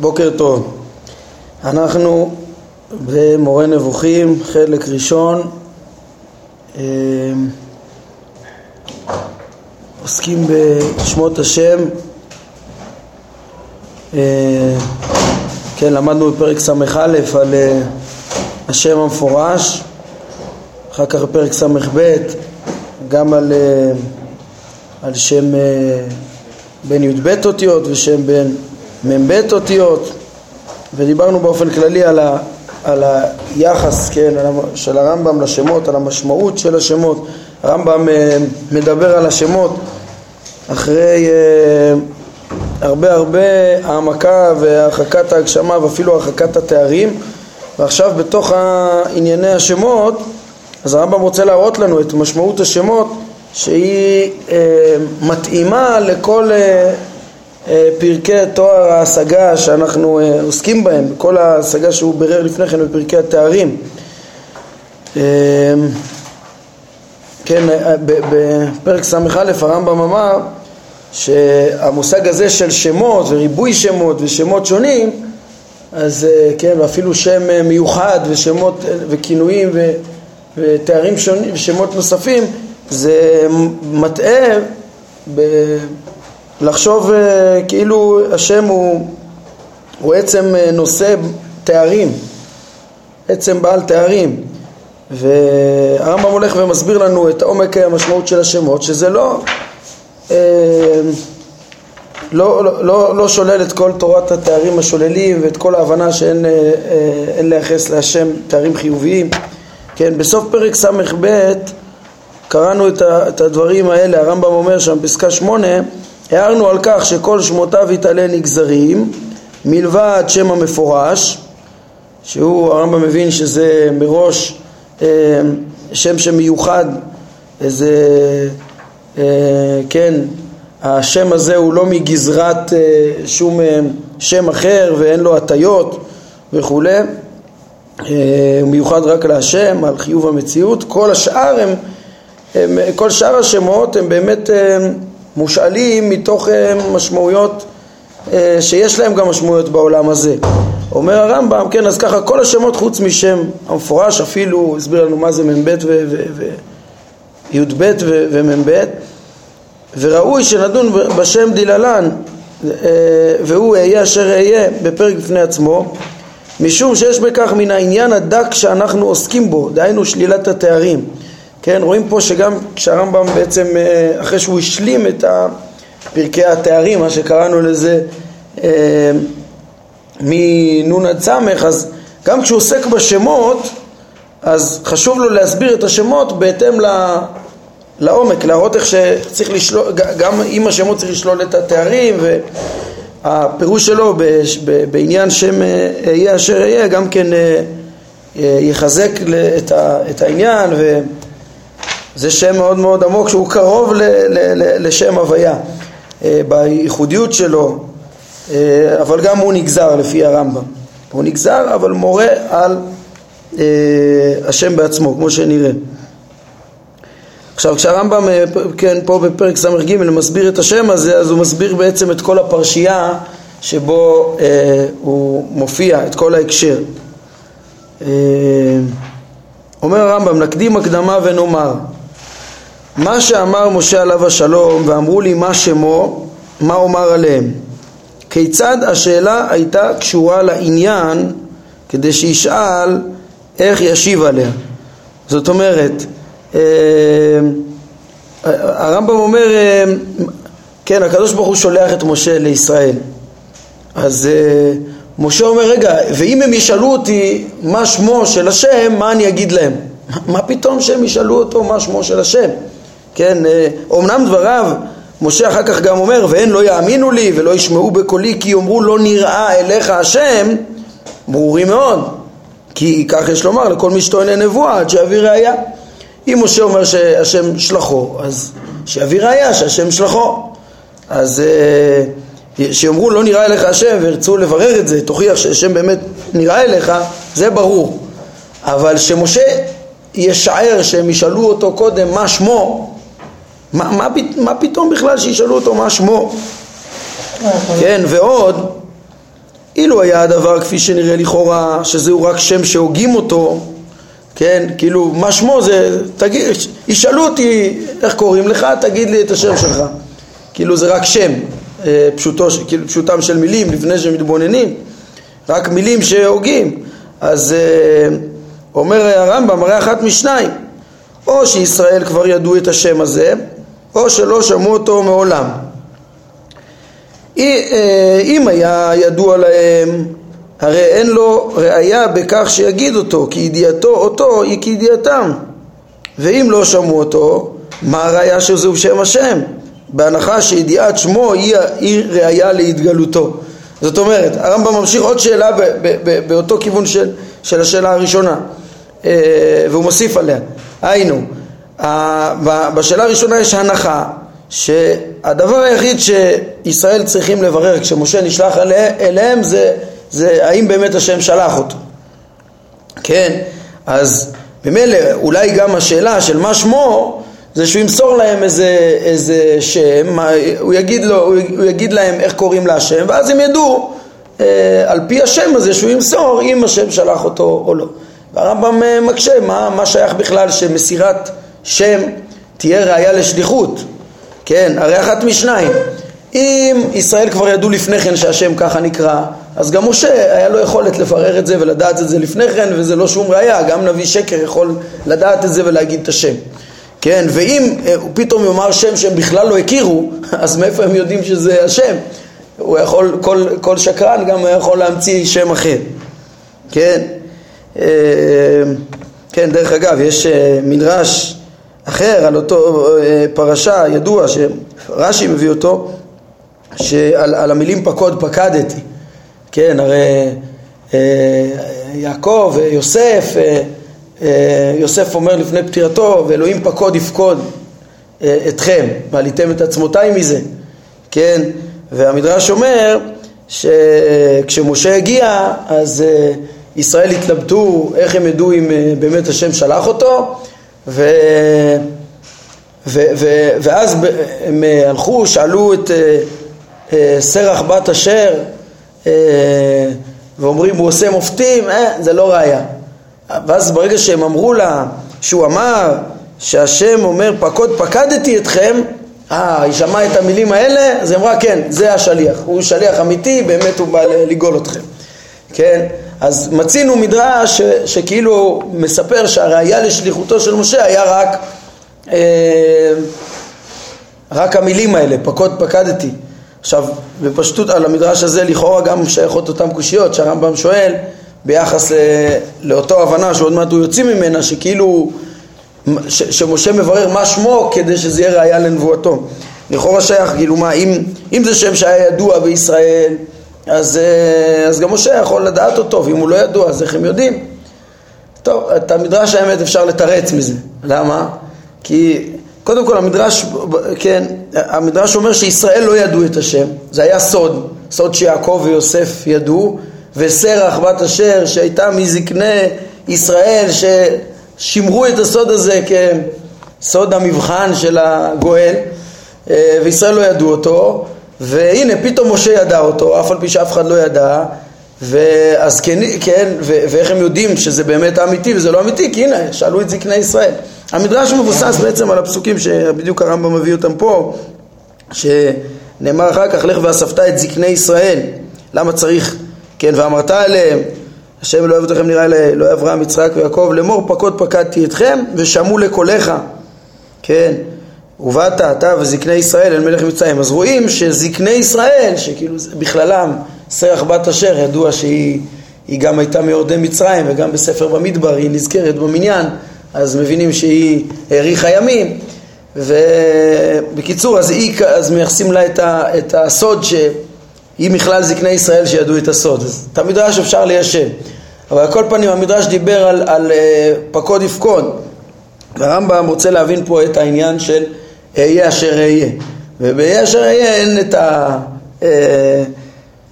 בוקר טוב. אנחנו במורה נבוכים, חלק ראשון, אה, עוסקים בשמות השם. אה, כן, למדנו בפרק ס"א על אה, השם המפורש, אחר כך בפרק ס"ב גם על, על שם בן י"ב אותיות ושם בן מ"ב אותיות ודיברנו באופן כללי על, ה, על היחס כן, של הרמב"ם לשמות, על המשמעות של השמות. הרמב"ם אה, מדבר על השמות אחרי אה, הרבה הרבה העמקה והרחקת ההגשמה ואפילו הרחקת התארים ועכשיו בתוך ענייני השמות אז הרמב"ם רוצה להראות לנו את משמעות השמות שהיא אה, מתאימה לכל אה, פרקי תואר ההשגה שאנחנו אה, עוסקים בהם, כל ההשגה שהוא בירר לפני כן בפרקי התארים. אה, כן, בפרק ס"א הרמב"ם אמר שהמושג הזה של שמות וריבוי שמות ושמות שונים אז כן, ואפילו שם מיוחד ושמות וכינויים ותארים שונים ושמות נוספים זה מטעה לחשוב אה, כאילו השם הוא, הוא עצם אה, נושא תארים, עצם בעל תארים. והרמב"ם הולך ומסביר לנו את עומק המשמעות של השמות שזה לא, אה, לא, לא, לא, לא שולל את כל תורת התארים השוללים ואת כל ההבנה שאין לייחס להשם תארים חיוביים. כן, בסוף פרק ס"ב קראנו את הדברים האלה, הרמב"ם אומר שם פסקה שמונה הערנו על כך שכל שמותיו יתעלה נגזרים מלבד שם המפורש שהוא הרמב"ם מבין שזה מראש אה, שם שמיוחד איזה אה, כן השם הזה הוא לא מגזרת אה, שום שם אחר ואין לו הטיות וכולי הוא מיוחד רק להשם על חיוב המציאות. כל השאר הם, הם כל שאר השמות הם באמת אה, מושאלים מתוך אה, משמעויות אה, שיש להם גם משמעויות בעולם הזה. אומר הרמב"ם, כן, אז ככה כל השמות חוץ משם המפורש, אפילו הסביר לנו מה זה מ"ב וי"ב ומ"ב, וראוי שנדון בשם דיללן, אה, והוא אהיה אשר אהיה בפרק בפני עצמו, משום שיש בכך מן העניין הדק שאנחנו עוסקים בו, דהיינו שלילת התארים. כן, רואים פה שגם כשהרמב"ם בעצם, אה, אחרי שהוא השלים את פרקי התארים, מה שקראנו לזה אה, מנ' עד ס', אז גם כשהוא עוסק בשמות, אז חשוב לו להסביר את השמות בהתאם לעומק, להראות איך שצריך לשלול, גם עם השמות צריך לשלול את התארים והפירוש שלו בעניין שם אה, יהיה אשר יהיה גם כן יחזק את העניין ו... זה שם מאוד מאוד עמוק שהוא קרוב ל, ל, ל, לשם הוויה אה, בייחודיות שלו, אה, אבל גם הוא נגזר לפי הרמב"ם. הוא נגזר אבל מורה על אה, השם בעצמו, כמו שנראה. עכשיו כשהרמב"ם, כן, פה בפרק ס"ג מסביר את השם הזה, אז הוא מסביר בעצם את כל הפרשייה שבו אה, הוא מופיע, את כל ההקשר. אה, אומר הרמב"ם, נקדים הקדמה ונאמר מה שאמר משה עליו השלום ואמרו לי מה שמו, מה אומר עליהם? כיצד השאלה הייתה קשורה לעניין כדי שישאל איך ישיב עליה? זאת אומרת, אה, הרמב"ם אומר, אה, כן, הקדוש ברוך הוא שולח את משה לישראל. אז אה, משה אומר, רגע, ואם הם ישאלו אותי מה שמו של השם, מה אני אגיד להם? מה פתאום שהם ישאלו אותו מה שמו של השם? כן, אומנם אה, דבריו, משה אחר כך גם אומר, והן לא יאמינו לי ולא ישמעו בקולי כי יאמרו לא נראה אליך השם, ברורים מאוד, כי כך יש לומר לכל מי שטוען לנבואה עד שיביא ראייה. אם משה אומר שהשם שלחו, אז שיביא ראייה שהשם שלחו. אז אה, שיאמרו לא נראה אליך השם וירצו לברר את זה, תוכיח שהשם באמת נראה אליך, זה ברור. אבל שמשה ישער שהם ישאלו אותו קודם מה שמו, מה, מה, מה פתאום בכלל שישאלו אותו מה שמו? כן, ועוד, אילו היה הדבר כפי שנראה לכאורה, שזהו רק שם שהוגים אותו, כן, כאילו, מה שמו זה, תגיד, ישאלו אותי איך קוראים לך, תגיד לי את השם שלך. כאילו זה רק שם, אה, פשוטו, כאילו פשוטם של מילים לפני שמתבוננים, רק מילים שהוגים. אז אה, אומר הרמב"ם, הרי אחת משניים, או שישראל כבר ידעו את השם הזה, או שלא שמעו אותו מעולם. אה, אם היה ידוע להם, הרי אין לו ראייה בכך שיגיד אותו, כי ידיעתו אותו היא כידיעתם. ואם לא שמעו אותו, מה הראייה שזהו שם השם? בהנחה שידיעת שמו היא, היא ראייה להתגלותו. זאת אומרת, הרמב"ם ממשיך עוד שאלה ב, ב, ב, באותו כיוון של, של השאלה הראשונה, אה, והוא מוסיף עליה. היינו, בשאלה הראשונה יש הנחה שהדבר היחיד שישראל צריכים לברר כשמשה נשלח אליהם זה, זה האם באמת השם שלח אותו. כן, אז ממילא אולי גם השאלה של מה שמו זה שהוא ימסור להם איזה, איזה שם, הוא יגיד, לו, הוא יגיד להם איך קוראים להשם ואז הם ידעו אה, על פי השם הזה שהוא ימסור אם השם שלח אותו או לא. והרמב"ם אה, מקשה מה, מה שייך בכלל שמסירת שם תהיה ראייה לשליחות כן, הרי אחת משניים. אם ישראל כבר ידעו לפני כן שהשם ככה נקרא, אז גם משה היה לו יכולת לברר את זה ולדעת את זה לפני כן, וזה לא שום ראייה, גם נביא שקר יכול לדעת את זה ולהגיד את השם. כן, ואם אה, הוא פתאום יאמר שם שהם בכלל לא הכירו, אז מאיפה הם יודעים שזה השם? הוא יכול, כל, כל שקרן גם יכול להמציא שם אחר. כן, אה, כן, דרך אגב, יש אה, מדרש אחר על אותו אה, פרשה ידוע שרש"י מביא אותו שעל על המילים פקוד פקדתי כן הרי אה, יעקב יוסף אה, יוסף אומר לפני פטירתו ואלוהים פקוד יפקוד אתכם ועליתם את עצמותיי מזה כן והמדרש אומר שכשמשה הגיע אז ישראל התלבטו איך הם ידעו אם באמת השם שלח אותו ו... ו... ו... ואז הם אה, הלכו, שאלו את אה, אה, סרח בת אשר ואומרים הוא עושה מופתים, אה, זה לא ראייה. ואז ברגע שהם אמרו לה שהוא אמר שהשם אומר פקוד פקדתי אתכם, אה, היא שמעה את המילים האלה, אז היא אמרה כן, זה השליח, הוא שליח אמיתי, באמת הוא בא לגאול אתכם, כן? אז מצינו מדרש ש, שכאילו מספר שהראיה לשליחותו של משה היה רק, אה, רק המילים האלה, פקוד פקדתי. עכשיו, בפשטות על המדרש הזה לכאורה גם שייכות אותן קושיות שהרמב"ם שואל ביחס ל, לאותו הבנה שעוד מעט הוא יוצא ממנה, שכאילו ש, שמשה מברר מה שמו כדי שזה יהיה ראיה לנבואתו. לכאורה שייך, כאילו מה, אם, אם זה שם שהיה ידוע בישראל אז, אה, אז גם משה יכול לדעת אותו, ואם הוא לא ידוע, אז איך הם יודעים? טוב, את המדרש האמת אפשר לתרץ מזה. למה? כי קודם כל המדרש, כן, המדרש אומר שישראל לא ידעו את השם, זה היה סוד, סוד שיעקב ויוסף ידעו, וסרח בת אשר שהייתה מזקני ישראל ששימרו את הסוד הזה כסוד המבחן של הגואל, אה, וישראל לא ידעו אותו, והנה פתאום משה ידע אותו, אף על פי שאף אחד לא ידע, ואז כן, כן ו- ואיך הם יודעים שזה באמת אמיתי וזה לא אמיתי? כי הנה, שאלו את זקני ישראל. המדרש מבוסס בעצם על הפסוקים שבדיוק הרמב"ם מביא אותם פה, שנאמר אחר כך, לך ואספת את זקני ישראל. למה צריך, כן, ואמרת עליהם, השם לא אוהב אתכם נראה לאלוהי אברהם, יצחק ויעקב, לאמור פקוד פקדתי אתכם ושמעו לקולך, כן, ובאת אתה וזקני ישראל אל מלך מצרים. אז רואים שזקני ישראל, שכאילו בכללם סרח בת אשר, ידוע שהיא גם הייתה מיורדי מצרים וגם בספר במדבר היא נזכרת במניין, אז מבינים שהיא האריכה ימים. ובקיצור, אז, היא, אז מייחסים לה את, ה, את הסוד שהיא מכלל זקני ישראל שידעו את הסוד. אז את המדרש אפשר ליישב. אבל על כל פנים המדרש דיבר על, על אה, פקוד יפקוד. והרמב"ם רוצה להבין פה את העניין של אהיה אשר אהיה. ובאהיה אשר אהיה אין את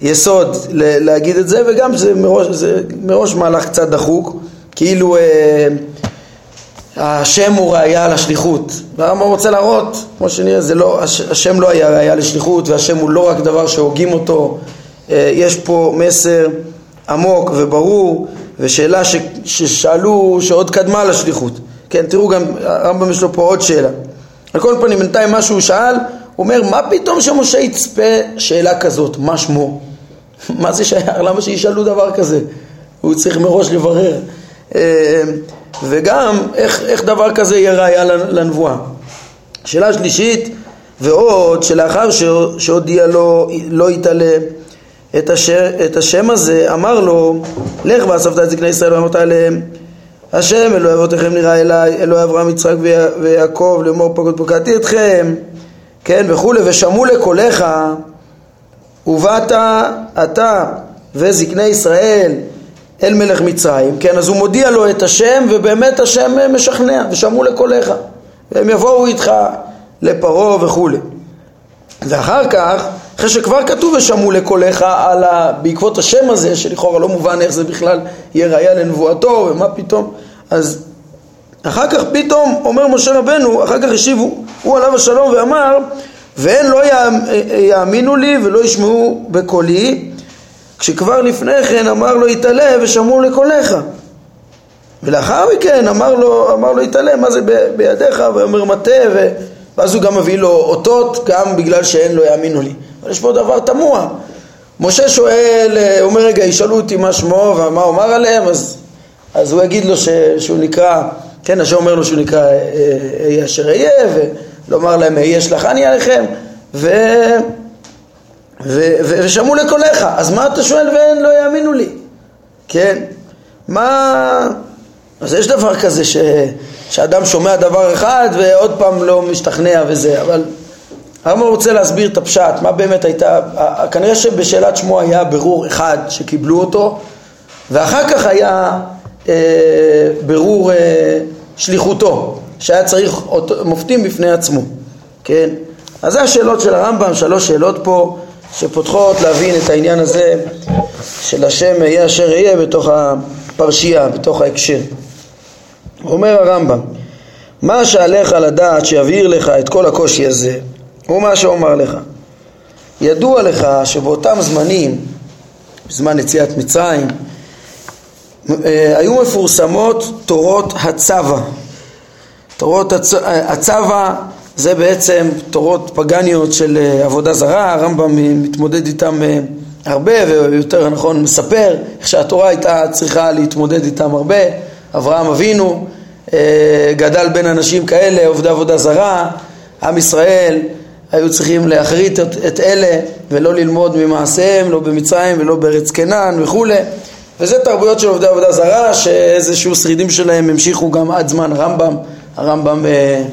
היסוד אה, להגיד את זה, וגם זה מראש, זה מראש מהלך קצת דחוק, כאילו אה, השם הוא ראייה לשליחות. והרמב"ם רוצה להראות, כמו שנראה, זה לא, השם לא היה ראייה לשליחות, והשם הוא לא רק דבר שהוגים אותו אה, יש פה מסר עמוק וברור ושאלה ש, ששאלו שעוד קדמה לשליחות. כן, תראו גם, הרמב"ם יש לו פה עוד שאלה. על כל פנים, בינתיים מה שהוא שאל, הוא אומר, מה פתאום שמשה יצפה שאלה כזאת? מה שמו? מה זה שייך? למה שישאלו דבר כזה? הוא צריך מראש לברר. אה, וגם, איך, איך דבר כזה יהיה ראיה לנבואה? שאלה שלישית, ועוד, שלאחר שהודיע לו לא יתעלה את, את השם הזה, אמר לו, לך ואספת את זקני ישראל ואמרת אליהם, השם אלוהי אבותיכם נראה אליי, אלוהי אברהם יצחק ויעקב לאמור פקוד פקדתי אתכם, כן וכולי, ושמעו לקולך ובאת אתה וזקני ישראל אל מלך מצרים, כן, אז הוא מודיע לו את השם ובאמת השם משכנע ושמעו לקולך והם יבואו איתך לפרעה וכולי ואחר כך, אחרי שכבר כתוב ושמעו לקולך על ה... בעקבות השם הזה, שלכאורה לא מובן איך זה בכלל יהיה ראייה לנבואתו ומה פתאום, אז אחר כך פתאום אומר משה רבנו, אחר כך השיבו הוא עליו השלום ואמר והן לא יאמינו לי ולא ישמעו בקולי כשכבר לפני כן אמר לו יתעלה ושמעו לקולך ולאחר מכן אמר לו, אמר לו יתעלה מה זה בידיך? ואומר מטה. ואז הוא גם מביא לו אותות גם בגלל שאין לו יאמינו לי אבל יש פה דבר תמוה. משה שואל, אומר רגע ישאלו אותי מה שמו ומה אומר עליהם אז, אז הוא יגיד לו ש, שהוא נקרא כן, השם אומר לו שהוא נקרא אהיה אשר אהיה ולומר להם אהיה שלחני עליכם ו... ו... ו... ושמעו לקולך. אז מה אתה שואל ואין לא יאמינו לי? כן? מה אז יש דבר כזה ש... שאדם שומע דבר אחד ועוד פעם לא משתכנע וזה, אבל הרמב"ם רוצה להסביר את הפשט, מה באמת הייתה, כנראה שבשאלת שמו היה ברור אחד שקיבלו אותו ואחר כך היה אה, ברור אה, שליחותו, שהיה צריך מופתים בפני עצמו, כן? אז זה השאלות של הרמב"ם, שלוש שאלות פה שפותחות להבין את העניין הזה של השם יהיה אשר יהיה בתוך הפרשייה, בתוך ההקשר. אומר הרמב"ם, מה שעליך לדעת שיבהיר לך את כל הקושי הזה, הוא מה שאומר לך. ידוע לך שבאותם זמנים, בזמן יציאת מצרים, אה, היו מפורסמות תורות הצבא. תורות הצ... הצבא זה בעצם תורות פגניות של אה, עבודה זרה, הרמב"ם מתמודד איתם אה, הרבה ויותר נכון מספר איך שהתורה הייתה צריכה להתמודד איתם הרבה אברהם אבינו אה, גדל בין אנשים כאלה, עובדי עבודה זרה, עם ישראל היו צריכים להחריט את, את אלה ולא ללמוד ממעשיהם, לא במצרים ולא בארץ קנן וכולי. וזה תרבויות של עובדי עבודה זרה שאיזשהו שרידים שלהם המשיכו גם עד זמן הרמב"ם, הרמב"ם אה,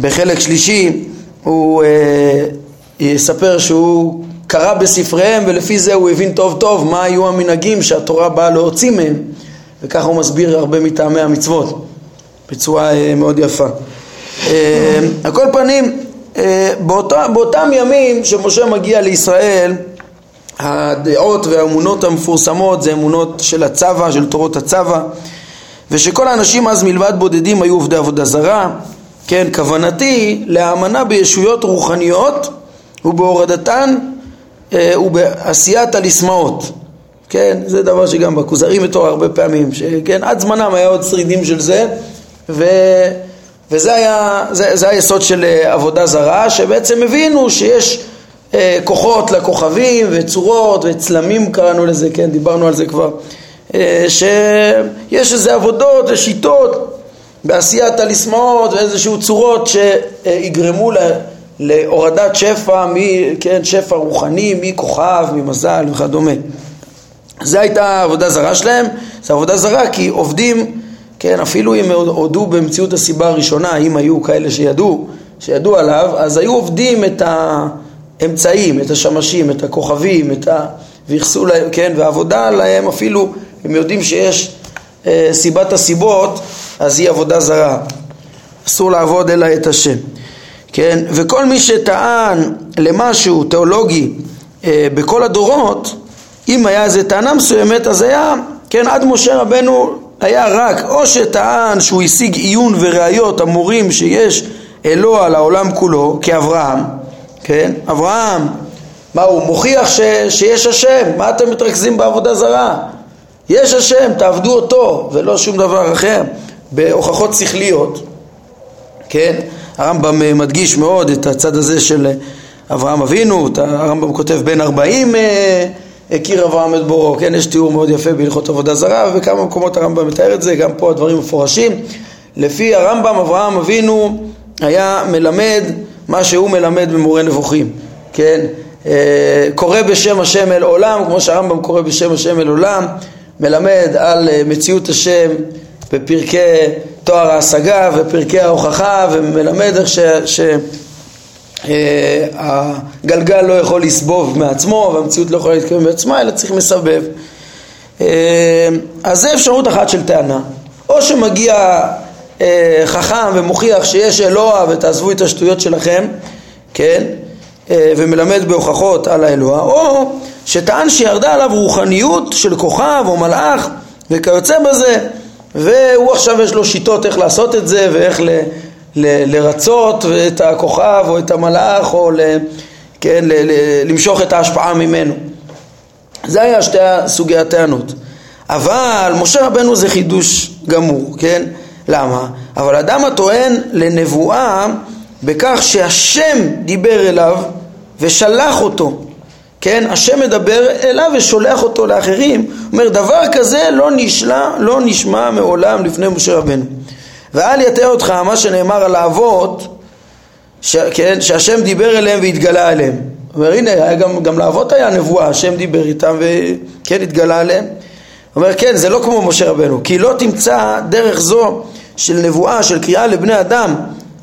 בחלק שלישי הוא אה, יספר שהוא קרא בספריהם ולפי זה הוא הבין טוב טוב מה היו המנהגים שהתורה באה להוציא מהם. וככה הוא מסביר הרבה מטעמי המצוות. בצורה אה, מאוד יפה. אה, על כל פנים, אה, באותה, באותם ימים שמשה מגיע לישראל הדעות והאמונות המפורסמות זה אמונות של הצבא, של תורות הצבא ושכל האנשים אז מלבד בודדים היו עובדי עבודה זרה. כן, כוונתי להאמנה בישויות רוחניות ובהורדתן ובעשיית הליסמאות כן, זה דבר שגם בכוזרים מתואר הרבה פעמים, שכן, עד זמנם היה עוד שרידים של זה, ו, וזה היה, זה, זה היסוד של אה, עבודה זרה, שבעצם הבינו שיש אה, כוחות לכוכבים וצורות וצלמים קראנו לזה, כן, דיברנו על זה כבר, אה, שיש איזה עבודות ושיטות בעשיית הליסמאות ואיזשהו צורות שיגרמו ל... להורדת שפע, מ, כן, שפע רוחני מכוכב, ממזל וכדומה. זה הייתה העבודה זרה שלהם, זה עבודה זרה כי עובדים, כן, אפילו אם הודו במציאות הסיבה הראשונה, אם היו כאלה שידעו, שידעו עליו, אז היו עובדים את האמצעים, את השמשים, את הכוכבים, את ה... וייחסו להם, כן, והעבודה להם אפילו, הם יודעים שיש אה, סיבת הסיבות, אז היא עבודה זרה. אסור לעבוד אלא את השם. כן, וכל מי שטען למשהו תיאולוגי אה, בכל הדורות, אם היה איזה טענה מסוימת אז היה, כן, עד משה רבנו היה רק או שטען שהוא השיג עיון וראיות המורים שיש אלוה על העולם כולו כאברהם, כן, אברהם מה הוא מוכיח ש, שיש השם, מה אתם מתרכזים בעבודה זרה? יש השם, תעבדו אותו ולא שום דבר אחר בהוכחות שכליות, כן? הרמב"ם אה, מדגיש מאוד את הצד הזה של אה, אברהם אבינו, הרמב"ם כותב בן ארבעים אה, הכיר אברהם את בורו, כן? יש תיאור מאוד יפה בהלכות עבודה זרה ובכמה מקומות הרמב"ם מתאר את זה, גם פה הדברים מפורשים. לפי הרמב"ם אברהם אבינו היה מלמד מה שהוא מלמד במורה נבוכים, כן? קורא בשם השם אל עולם, כמו שהרמב"ם קורא בשם השם אל עולם, מלמד על מציאות השם בפרקי תואר ההשגה ופרקי ההוכחה ומלמד איך שהגלגל אה, לא יכול לסבוב מעצמו והמציאות לא יכולה להתקיים בעצמה אלא צריך מסבב. אה, אז זה אפשרות אחת של טענה. או שמגיע אה, חכם ומוכיח שיש אלוה ותעזבו את השטויות שלכם, כן? ומלמד בהוכחות על האלוה, או שטען שירדה עליו רוחניות של כוכב או מלאך וכיוצא בזה והוא עכשיו יש לו שיטות איך לעשות את זה ואיך לרצות את הכוכב או את המלאך או ל, כן, ל, ל, למשוך את ההשפעה ממנו. זה היה שתי סוגי הטענות. אבל משה רבנו זה חידוש גמור, כן? למה? אבל אדם הטוען לנבואה בכך שהשם דיבר אליו ושלח אותו כן, השם מדבר אליו ושולח אותו לאחרים, אומר דבר כזה לא נשמע, לא נשמע מעולם לפני משה רבנו. ואל יטעה אותך מה שנאמר על האבות, ש, כן, שהשם דיבר אליהם והתגלה אליהם. אומר הנה, גם, גם לאבות היה נבואה, השם דיבר איתם וכן התגלה עליהם. אומר כן, זה לא כמו משה רבנו, כי לא תמצא דרך זו של נבואה, של קריאה לבני אדם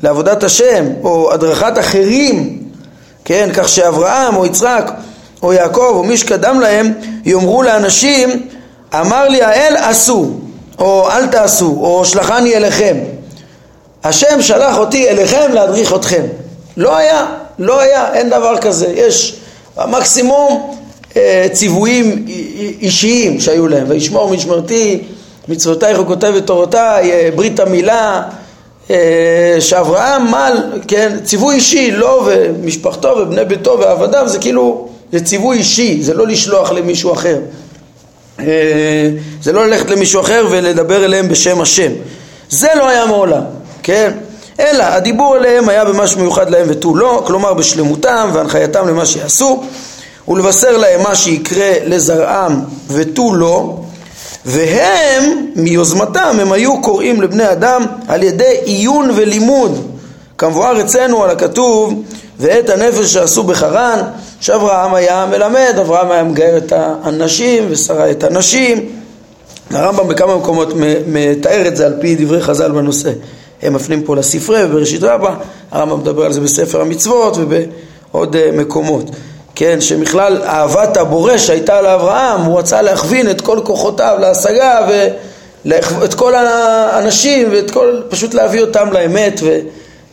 לעבודת השם, או הדרכת אחרים, כן, כך שאברהם או יצחק או יעקב או מי שקדם להם יאמרו לאנשים אמר לי האל עשו או אל תעשו או שלחני אליכם. השם שלח אותי אליכם להדריך אתכם. לא היה, לא היה, אין דבר כזה. יש מקסימום אה, ציוויים אישיים שהיו להם. וישמור משמרתי מצוותיי חוקותיי ותורותיי אה, ברית המילה אה, שאברהם מל, כן, ציווי אישי, לו ומשפחתו ובני ביתו ועבדיו זה כאילו זה ציווי אישי, זה לא לשלוח למישהו אחר. אה, זה לא ללכת למישהו אחר ולדבר אליהם בשם השם. זה לא היה מעולם, כן? אלא הדיבור אליהם היה במשהו מיוחד להם ותו לא, כלומר בשלמותם והנחייתם למה שיעשו, ולבשר להם מה שיקרה לזרעם ותו לא, והם מיוזמתם הם היו קוראים לבני אדם על ידי עיון ולימוד, כמבואר אצלנו על הכתוב ואת הנפש שעשו בחרן שאברהם היה מלמד, אברהם היה מגייר את האנשים ושרה את הנשים. הרמב"ם בכמה מקומות מתאר את זה על פי דברי חז"ל בנושא. הם מפנים פה לספרי ובראשית רבה, הרמב"ם מדבר על זה בספר המצוות ובעוד אה, מקומות. כן, שמכלל אהבת הבורא שהייתה לאברהם, הוא רצה להכווין את כל כוחותיו להשגה ואת כל האנשים ואת כל, פשוט להביא אותם לאמת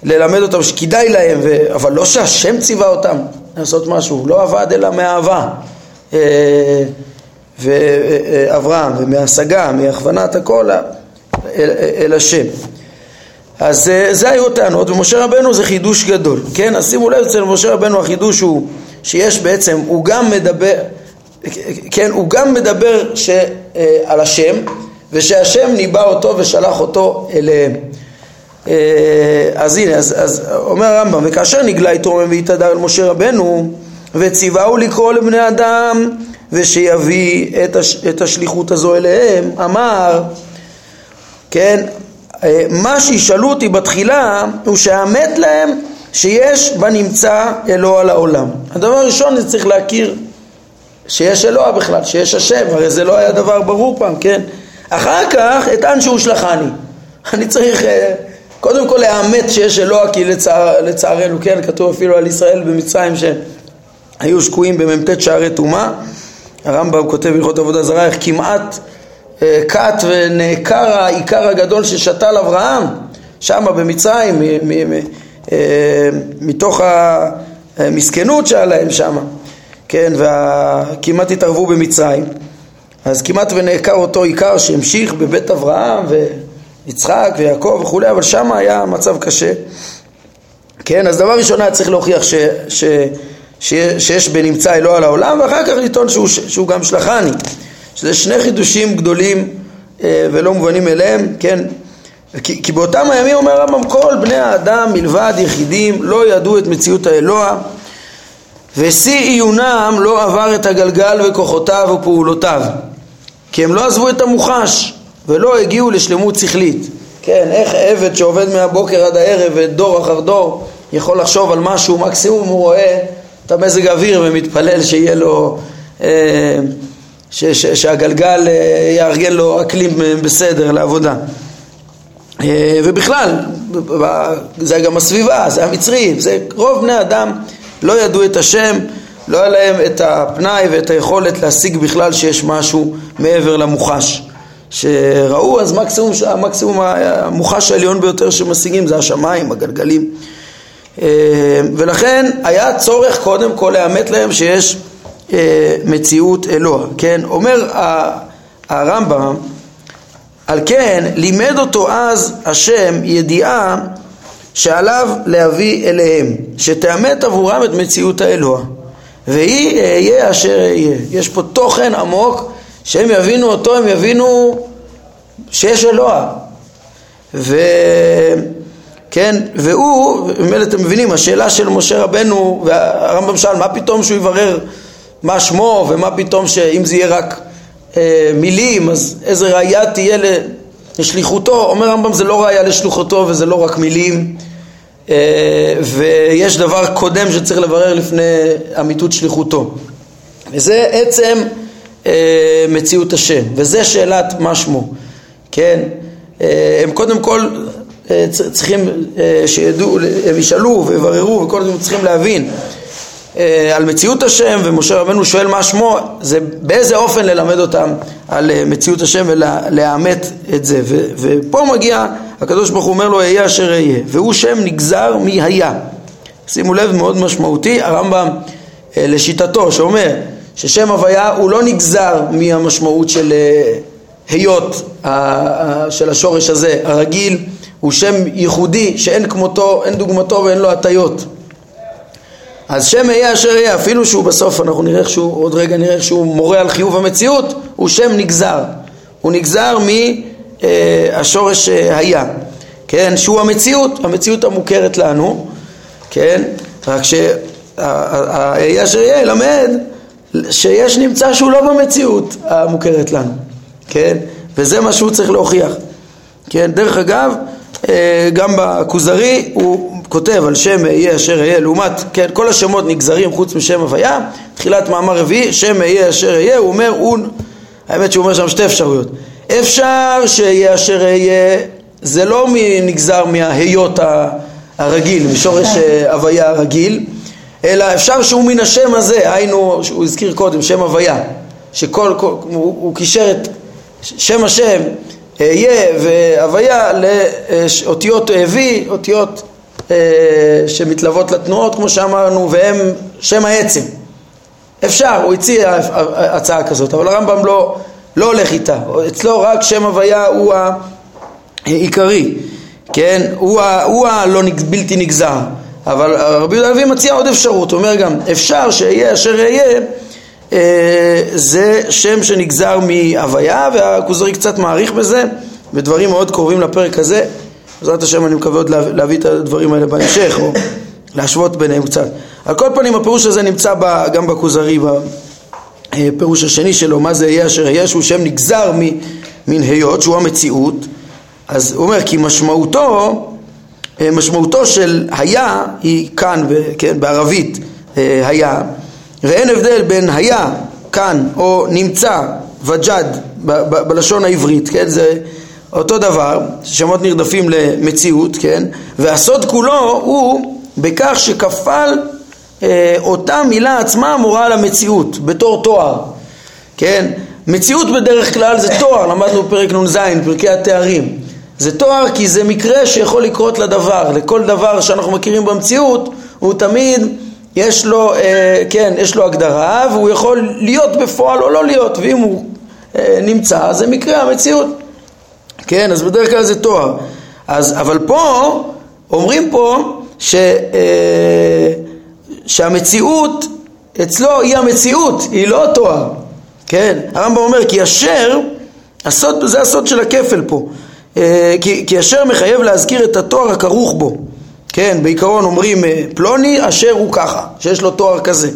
וללמד אותם שכדאי להם, ו... אבל לא שהשם ציווה אותם, לעשות משהו, לא עבד אלא מאהבה אה, ואברהם, ומהשגה, מהכוונת הכל אל, אל השם. אז אה, זה היו הטענות, ומשה רבנו זה חידוש גדול, כן? אז שימו לב, אצל משה רבנו החידוש הוא שיש בעצם, הוא גם מדבר, כן, הוא גם מדבר ש, אה, על השם, ושהשם ניבא אותו ושלח אותו אליהם. אה, אז הנה, אז, אז אומר הרמב"ם, וכאשר נגלה יתרומם והתהדר אל משה רבנו, וציווהו לקרוא לבני אדם, ושיביא את, הש, את השליחות הזו אליהם, אמר, כן, אה, מה שישאלו אותי בתחילה, הוא שהאמת להם שיש בנמצא אלוה לעולם. הדבר הראשון זה צריך להכיר שיש אלוה בכלל, שיש השם, הרי זה לא היה דבר ברור פעם, כן? אחר כך אטען שהוא שלחני. אני צריך... אה, קודם כל לאמת שיש אלוה כי לצער, לצערנו כן כתוב אפילו על ישראל במצרים שהיו שקועים במ"ט שערי טומאה. הרמב"ם כותב בהלכות עבודה זרה איך כמעט אה, קט ונעקר העיקר הגדול ששתל אברהם שם במצרים מ, מ, מ, אה, מתוך המסכנות שהיה להם שם כן וכמעט התערבו במצרים. אז כמעט ונעקר אותו עיקר שהמשיך בבית אברהם ו... יצחק ויעקב וכולי, אבל שם היה מצב קשה. כן, אז דבר ראשון היה צריך להוכיח ש, ש, שיש בנמצא אלוה על העולם, ואחר כך לטעון שהוא, שהוא גם שלחני. שזה שני חידושים גדולים אה, ולא מובנים מאליהם, כן? כי, כי באותם הימים אומר הרמב"ם כל בני האדם מלבד יחידים לא ידעו את מציאות האלוה ושיא עיונם לא עבר את הגלגל וכוחותיו ופעולותיו כי הם לא עזבו את המוחש ולא הגיעו לשלמות שכלית כן, איך עבד שעובד מהבוקר עד הערב ודור אחר דור יכול לחשוב על משהו, מקסימום הוא רואה את המזג האוויר ומתפלל שיהיה לו אה, ש, ש, שהגלגל אה, יארגן לו אקלים בסדר לעבודה. אה, ובכלל, זה גם הסביבה, זה המצרים, זה רוב בני אדם לא ידעו את השם, לא היה להם את הפנאי ואת היכולת להשיג בכלל שיש משהו מעבר למוחש. שראו אז מקסימום, המקסימום המוחש העליון ביותר שמשיגים זה השמיים, הגלגלים. אה, ולכן היה צורך קודם כל לאמת להם שיש אה, מציאות אלוה, כן? אומר הרמב"ם, על כן לימד אותו אז השם ידיעה שעליו להביא אליהם, שתאמת עבורם את מציאות האלוה, והיא אהיה אשר אהיה. יש פה תוכן עמוק שהם יבינו אותו, הם יבינו שיש אלוה. וכן, והוא, ממילא אתם מבינים, השאלה של משה רבנו, והרמב"ם שאל, מה פתאום שהוא יברר מה שמו, ומה פתאום שאם זה יהיה רק אה, מילים, אז איזה ראייה תהיה לשליחותו? אומר הרמב"ם זה לא ראייה לשליחותו וזה לא רק מילים, אה, ויש דבר קודם שצריך לברר לפני אמיתות שליחותו. וזה עצם אה, מציאות השם, וזה שאלת מה שמו, כן? אה, הם קודם כל אה, צריכים שידעו, הם ישאלו ויבררו וכל הזמן צריכים להבין על מציאות השם ומשה רבנו שואל מה שמו, זה באיזה אופן ללמד אותם על מציאות השם ולאמת את זה. ו, ופה מגיע, הקדוש ברוך הוא אומר לו אהיה אשר אהיה, והוא שם נגזר מהיה. שימו לב מאוד משמעותי, הרמב"ם לשיטתו שאומר ששם הוויה הוא לא נגזר מהמשמעות של אה, היות של השורש הזה, הרגיל הוא שם ייחודי שאין כמותו, אין דוגמתו ואין לו הטיות. אז שם אהיה אשר אהיה, אפילו שהוא בסוף, אנחנו נראה איך שהוא, עוד רגע נראה איך שהוא מורה על חיוב המציאות, הוא שם נגזר. הוא נגזר מהשורש אה, היה, כן, שהוא המציאות, המציאות המוכרת לנו, כן, רק שהאהיה אשר יהיה למד שיש נמצא שהוא לא במציאות המוכרת לנו, כן? וזה מה שהוא צריך להוכיח, כן? דרך אגב, אה, גם בכוזרי הוא כותב על שם אהיה אשר אהיה לעומת, כן, כל השמות נגזרים חוץ משם הוויה, תחילת מאמר רביעי, שם אהיה אשר אהיה, הוא אומר, הוא, האמת שהוא אומר שם שתי אפשרויות, אפשר שאהיה אשר אהיה, זה לא נגזר מההיות הרגיל, משורש אה, הוויה הרגיל, אלא אפשר שהוא מן השם הזה, היינו, הוא הזכיר קודם, שם הוויה, שכל, כל, הוא, הוא קישר את שם השם, אהיה והוויה לאותיות וי, אותיות אה, שמתלוות לתנועות כמו שאמרנו, והם שם העצם. אפשר, הוא הציע הצעה כזאת, אבל הרמב"ם לא, לא הולך איתה, אצלו רק שם הוויה הוא העיקרי, כן? הוא, הוא הלא בלתי נגזר. אבל רבי יהודה הלוי מציע עוד אפשרות, הוא אומר גם, אפשר שאהיה אשר אהיה, אה, זה שם שנגזר מהוויה, והכוזרי קצת מעריך בזה, ודברים מאוד קרובים לפרק הזה. בעזרת השם אני מקווה עוד להביא את הדברים האלה בהמשך, או להשוות ביניהם קצת. על כל פנים הפירוש הזה נמצא גם בכוזרי, בפירוש השני שלו, מה זה אהיה אשר אהיה, שהוא שם נגזר מן היות, שהוא המציאות. אז הוא אומר, כי משמעותו אה, משמעותו של היה היא כאן, כן, בערבית אה, היה, ואין הבדל בין היה כאן או נמצא וג'ד בלשון העברית, כן, זה אותו דבר, שמות נרדפים למציאות, כן, והסוד כולו הוא בכך שכפל אה, אותה מילה עצמה מורה למציאות בתור תואר, כן, מציאות בדרך כלל זה תואר, למדנו בפרק נ"ז, פרקי התארים זה תואר כי זה מקרה שיכול לקרות לדבר, לכל דבר שאנחנו מכירים במציאות הוא תמיד יש לו, אה, כן, יש לו הגדרה והוא יכול להיות בפועל או לא להיות ואם הוא אה, נמצא זה מקרה המציאות, כן, אז בדרך כלל זה תואר, אז, אבל פה אומרים פה ש, אה, שהמציאות אצלו היא המציאות, היא לא התואר, כן? הרמב"ם אומר כי אשר, הסוד, זה הסוד של הכפל פה, כי, כי אשר מחייב להזכיר את התואר הכרוך בו, כן? בעיקרון אומרים אה, פלוני אשר הוא ככה, שיש לו תואר כזה,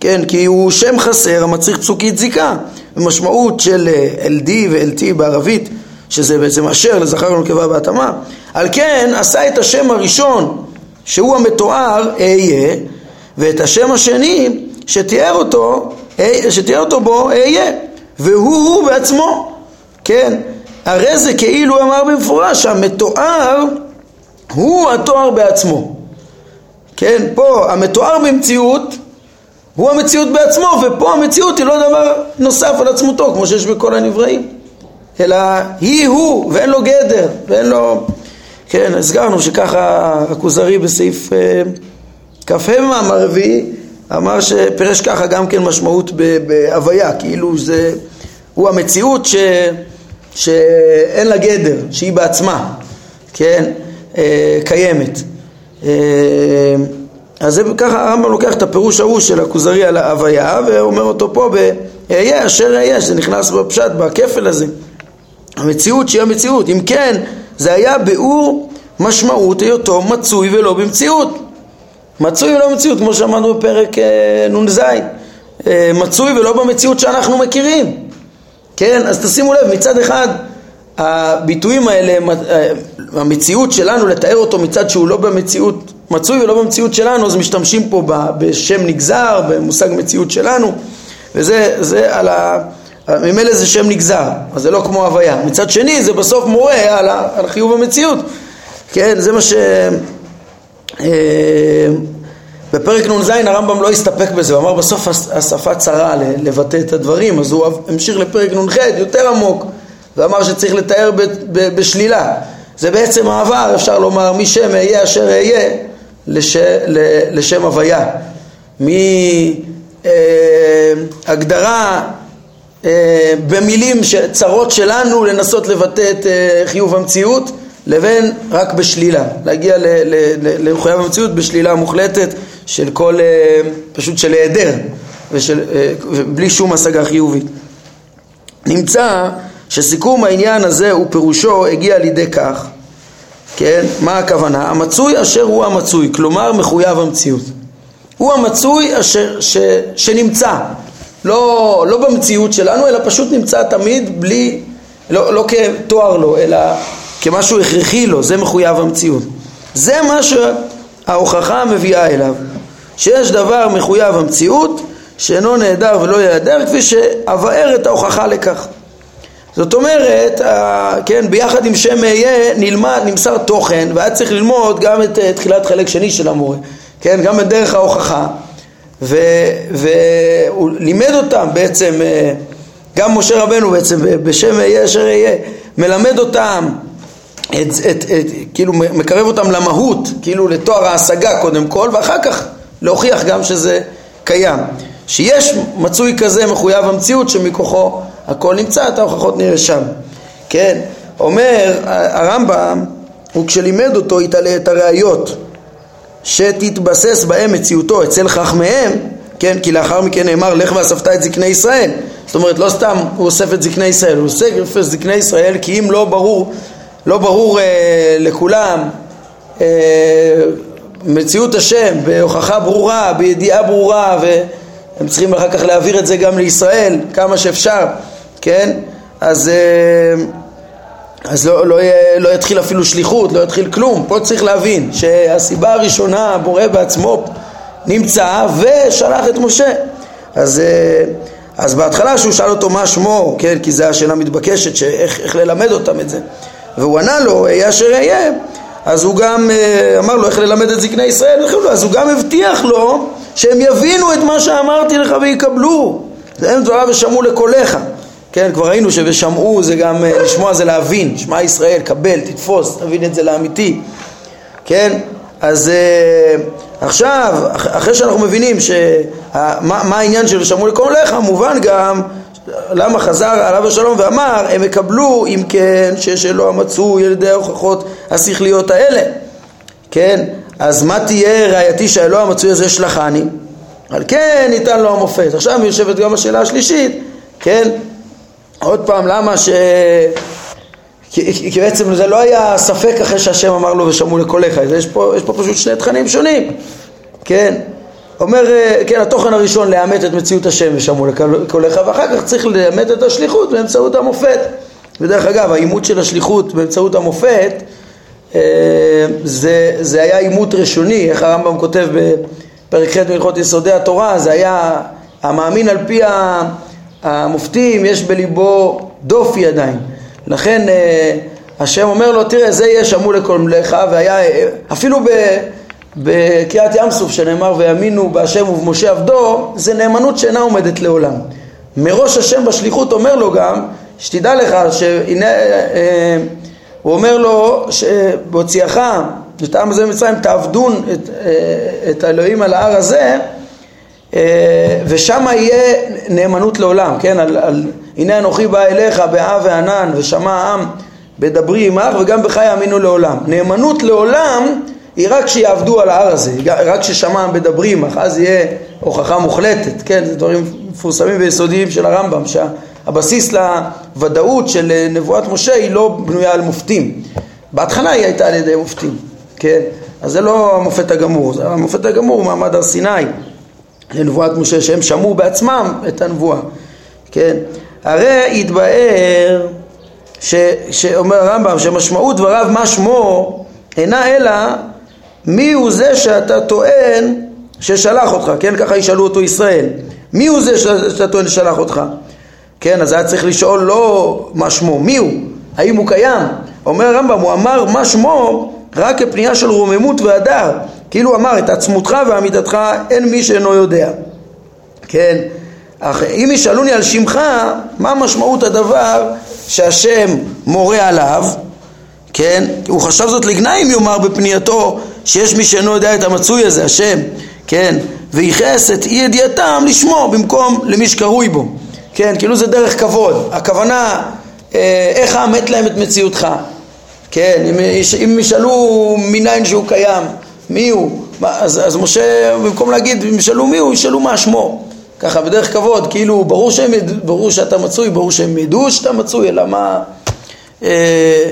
כן? כי הוא שם חסר המצריך פסוקית זיקה, במשמעות של אה, LD ו-LT בערבית, שזה בעצם אשר לזכר ולנקבה בהתאמה, על כן עשה את השם הראשון שהוא המתואר אהיה ואת השם השני שתיאר אותו, שתיאר אותו בו אהיה והוא הוא בעצמו כן הרי זה כאילו אמר במפורש המתואר הוא התואר בעצמו. כן פה המתואר במציאות הוא המציאות בעצמו ופה המציאות היא לא דבר נוסף על עצמותו כמו שיש בכל הנבראים. אלא היא הוא ואין לו גדר ואין לו כן, הסגרנו שככה הכוזרי בסעיף אה, כ"ה מאמר רביעי אמר שפרש ככה גם כן משמעות בהוויה, כאילו זה, הוא המציאות ש, שאין לה גדר, שהיא בעצמה, כן, אה, קיימת. אה, אז זה ככה הרמב"ם לוקח את הפירוש ההוא של הכוזרי על ההוויה ואומר אותו פה ב"אהיה אשר אהיה", שזה נכנס בפשט, בכפל הזה. המציאות שהיא המציאות. אם כן, זה היה ביאור משמעות היותו מצוי ולא במציאות. מצוי ולא במציאות, כמו שאמרנו בפרק אה, נ"ז. מצוי ולא במציאות שאנחנו מכירים. כן, אז תשימו לב, מצד אחד הביטויים האלה, אה, המציאות שלנו, לתאר אותו מצד שהוא לא במציאות, מצוי ולא במציאות שלנו, אז משתמשים פה בשם נגזר, במושג מציאות שלנו, וזה על ה... ממילא זה שם נגזר, אז זה לא כמו הוויה. מצד שני זה בסוף מורה על, על חיוב המציאות. כן, זה מה ש... אה, בפרק נ"ז הרמב"ם לא הסתפק בזה, הוא אמר בסוף השפה צרה לבטא את הדברים, אז הוא המשיך לפרק נ"ח יותר עמוק, ואמר שצריך לתאר ב, ב, בשלילה. זה בעצם העבר, אפשר לומר, משם אהיה אשר אהיה לש, לשם הוויה. מהגדרה אה, במילים צרות שלנו לנסות לבטא את אה, חיוב המציאות לבין רק בשלילה, להגיע למחויב המציאות בשלילה מוחלטת של כל, אה, פשוט של היעדר ובלי שום השגה חיובית. נמצא שסיכום העניין הזה ופירושו הגיע לידי כך, כן, מה הכוונה? המצוי אשר הוא המצוי, כלומר מחויב המציאות. הוא המצוי אשר, ש, שנמצא, לא, לא במציאות שלנו, אלא פשוט נמצא תמיד בלי, לא, לא כתואר לו, אלא כמשהו הכרחי לו, זה מחויב המציאות. זה מה שההוכחה מביאה אליו, שיש דבר מחויב המציאות שאינו נעדר ולא ייעדר, כפי שאבאר את ההוכחה לכך. זאת אומרת, כן, ביחד עם שם אהיה נלמד, נמסר תוכן, והיה צריך ללמוד גם את תחילת חלק שני של המורה, כן, גם את דרך ההוכחה. והוא לימד אותם בעצם, אה, גם משה רבנו בעצם בשם אהיה אשר אהיה, מלמד אותם, את, את, את, כאילו מקרב אותם למהות, כאילו לתואר ההשגה קודם כל, ואחר כך להוכיח גם שזה קיים. שיש מצוי כזה מחויב המציאות שמכוחו הכל נמצא, את ההוכחות נראה שם. כן, אומר הרמב"ם, הוא כשלימד אותו יתעלה את הראיות שתתבסס בהם מציאותו אצל חכמיהם, כן, כי לאחר מכן נאמר לך ואספת את זקני ישראל. זאת אומרת, לא סתם הוא אוסף את זקני ישראל, הוא אוסף את זקני ישראל כי אם לא ברור, לא ברור אה, לכולם אה, מציאות השם בהוכחה ברורה, בידיעה ברורה, והם צריכים אחר כך להעביר את זה גם לישראל כמה שאפשר, כן? אז... אה, אז לא, לא, לא יתחיל אפילו שליחות, לא יתחיל כלום. פה צריך להבין שהסיבה הראשונה, הבורא בעצמו נמצא ושלח את משה. אז, אה, אז בהתחלה שהוא שאל אותו מה שמו, כן, כי זו השאלה המתבקשת, שאיך, איך ללמד אותם את זה. והוא ענה לו, אהיה אשר אהיה, אז הוא גם אה, אמר לו איך ללמד את זקני ישראל, אז הוא גם הבטיח לו שהם יבינו את מה שאמרתי לך ויקבלו. הם דבריו ושמעו לקולך. כן, כבר ראינו ש"ושמעו" זה גם, אה, לשמוע זה להבין, שמע ישראל, קבל, תתפוס, תבין את זה לאמיתי, כן? אז uh, עכשיו, אחרי שאנחנו מבינים שמה מה העניין של שמעו לכל לך, מובן גם למה חזר עליו השלום ואמר, הם יקבלו אם כן מצוי על ידי ההוכחות השכליות האלה, כן? אז מה תהיה ראייתי שהאלוה המצוי הזה שלחני? על כן ניתן לו המופת. עכשיו יושבת גם השאלה השלישית, כן? עוד פעם, למה ש... כי, כי בעצם זה לא היה ספק אחרי שהשם אמר לו ושמעו לקולך, יש פה, יש פה פשוט שני תכנים שונים, כן? אומר, אה, כן, התוכן הראשון לאמת את מציאות השם ושמעו לקולך, ואחר כך צריך לאמת את השליחות באמצעות המופת. ודרך אגב, האימות של השליחות באמצעות המופת אה, זה, זה היה אימות ראשוני, איך הרמב"ם כותב בפרק ח' מהלכות יסודי התורה, זה היה המאמין על פי המופתים, יש בליבו דופי עדיין. לכן אה, השם אומר לו, תראה, זה יהיה שמעו לכל והיה, אפילו בקריאת ים סוף שנאמר, ויאמינו בהשם ובמשה עבדו, זה נאמנות שאינה עומדת לעולם. מראש השם בשליחות אומר לו גם, שתדע לך שהנה, אה, הוא אומר לו שבהוציאך את העם הזה ממצרים תעבדון את, אה, את האלוהים על ההר הזה ושם יהיה נאמנות לעולם, כן, על, על הנה אנוכי בא אליך באב וענן ושמע העם בדברי עמך וגם בך יאמינו לעולם. נאמנות לעולם היא רק שיעבדו על ההר הזה, רק בדברי עמך, אז יהיה הוכחה מוחלטת, כן, זה דברים מפורסמים ויסודיים של הרמב"ם, שהבסיס לוודאות של נבואת משה היא לא בנויה על מופתים. בהתחלה היא הייתה על ידי מופתים, כן, אז זה לא המופת הגמור, המופת הגמור הוא מעמד הר סיני. לנבואת משה שהם שמעו בעצמם את הנבואה, כן, הרי התבאר ש, שאומר הרמב"ם שמשמעות דבריו מה שמו אינה אלא מי הוא זה שאתה טוען ששלח אותך, כן? ככה ישאלו אותו ישראל. מי הוא זה שאתה טוען ששלח אותך? כן, אז היה צריך לשאול לא מה שמו, מי הוא? האם הוא קיים? אומר הרמב"ם, הוא אמר מה שמו רק כפנייה של רוממות והדר. כאילו אמר את עצמותך ועמידתך אין מי שאינו יודע. כן? אך אם ישאלוני על שמך, מה משמעות הדבר שהשם מורה עליו, כן? הוא חשב זאת לגנאי אם יאמר בפנייתו שיש מי שאינו יודע את המצוי הזה, השם, כן? וייחס את אי ידיעתם לשמו במקום למי שקרוי בו, כן? כאילו זה דרך כבוד. הכוונה, אה, איך האמת להם את מציאותך, כן? אם, אם ישאלו מניין שהוא קיים, מי הוא? אז, אז משה, במקום להגיד, אם ישאלו מי הוא, ישאלו מה שמו. ככה בדרך כבוד, כאילו ברור, שהם, ברור שאתה מצוי, ברור שהם ידעו שאתה מצוי, אלא מה, אה,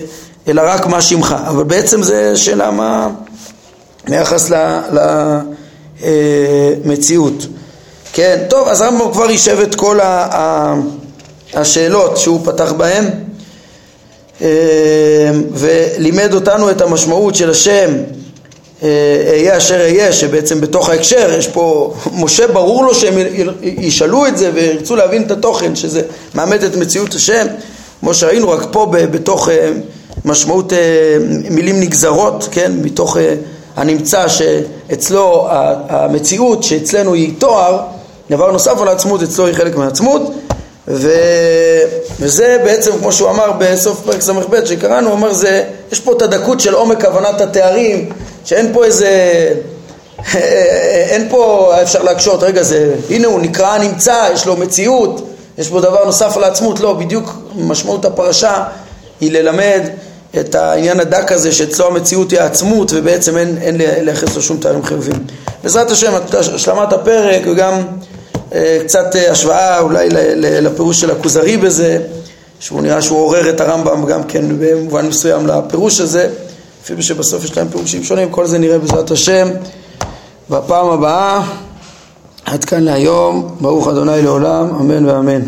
אלא רק מה שמך, אבל בעצם זה שאלה מה, ביחס למציאות. אה, כן, טוב, אז רמב"ם כבר יישב את כל השאלות שהוא פתח בהן אה, ולימד אותנו את המשמעות של השם אהיה אשר אהיה, שבעצם בתוך ההקשר יש פה, משה ברור לו שהם ישאלו את זה וירצו להבין את התוכן, שזה מאמת את מציאות השם, כמו שראינו, רק פה בתוך אה, משמעות אה, מילים נגזרות, כן, מתוך אה, הנמצא שאצלו המציאות שאצלנו היא תואר, דבר נוסף על העצמות, אצלו היא חלק מהעצמות, ו... וזה בעצם, כמו שהוא אמר בסוף פרק ס"ב שקראנו, הוא אומר, זה, יש פה את הדקות של עומק הבנת התארים שאין פה איזה, אין פה, אפשר להקשות, רגע זה, הנה הוא נקרא נמצא, יש לו מציאות, יש פה דבר נוסף על העצמות, לא, בדיוק משמעות הפרשה היא ללמד את העניין הדק הזה שאצלו המציאות היא העצמות ובעצם אין, אין לייחס לו שום תארים חיובים. בעזרת השם, השלמת הפרק וגם אה, קצת אה, השוואה אולי לפירוש של הכוזרי בזה, שהוא נראה שהוא עורר את הרמב"ם גם כן במובן מסוים לפירוש הזה. אפילו שבסוף יש להם פירושים שונים, כל זה נראה בעזרת השם בפעם הבאה. עד כאן להיום, ברוך אדוני לעולם, אמן ואמן.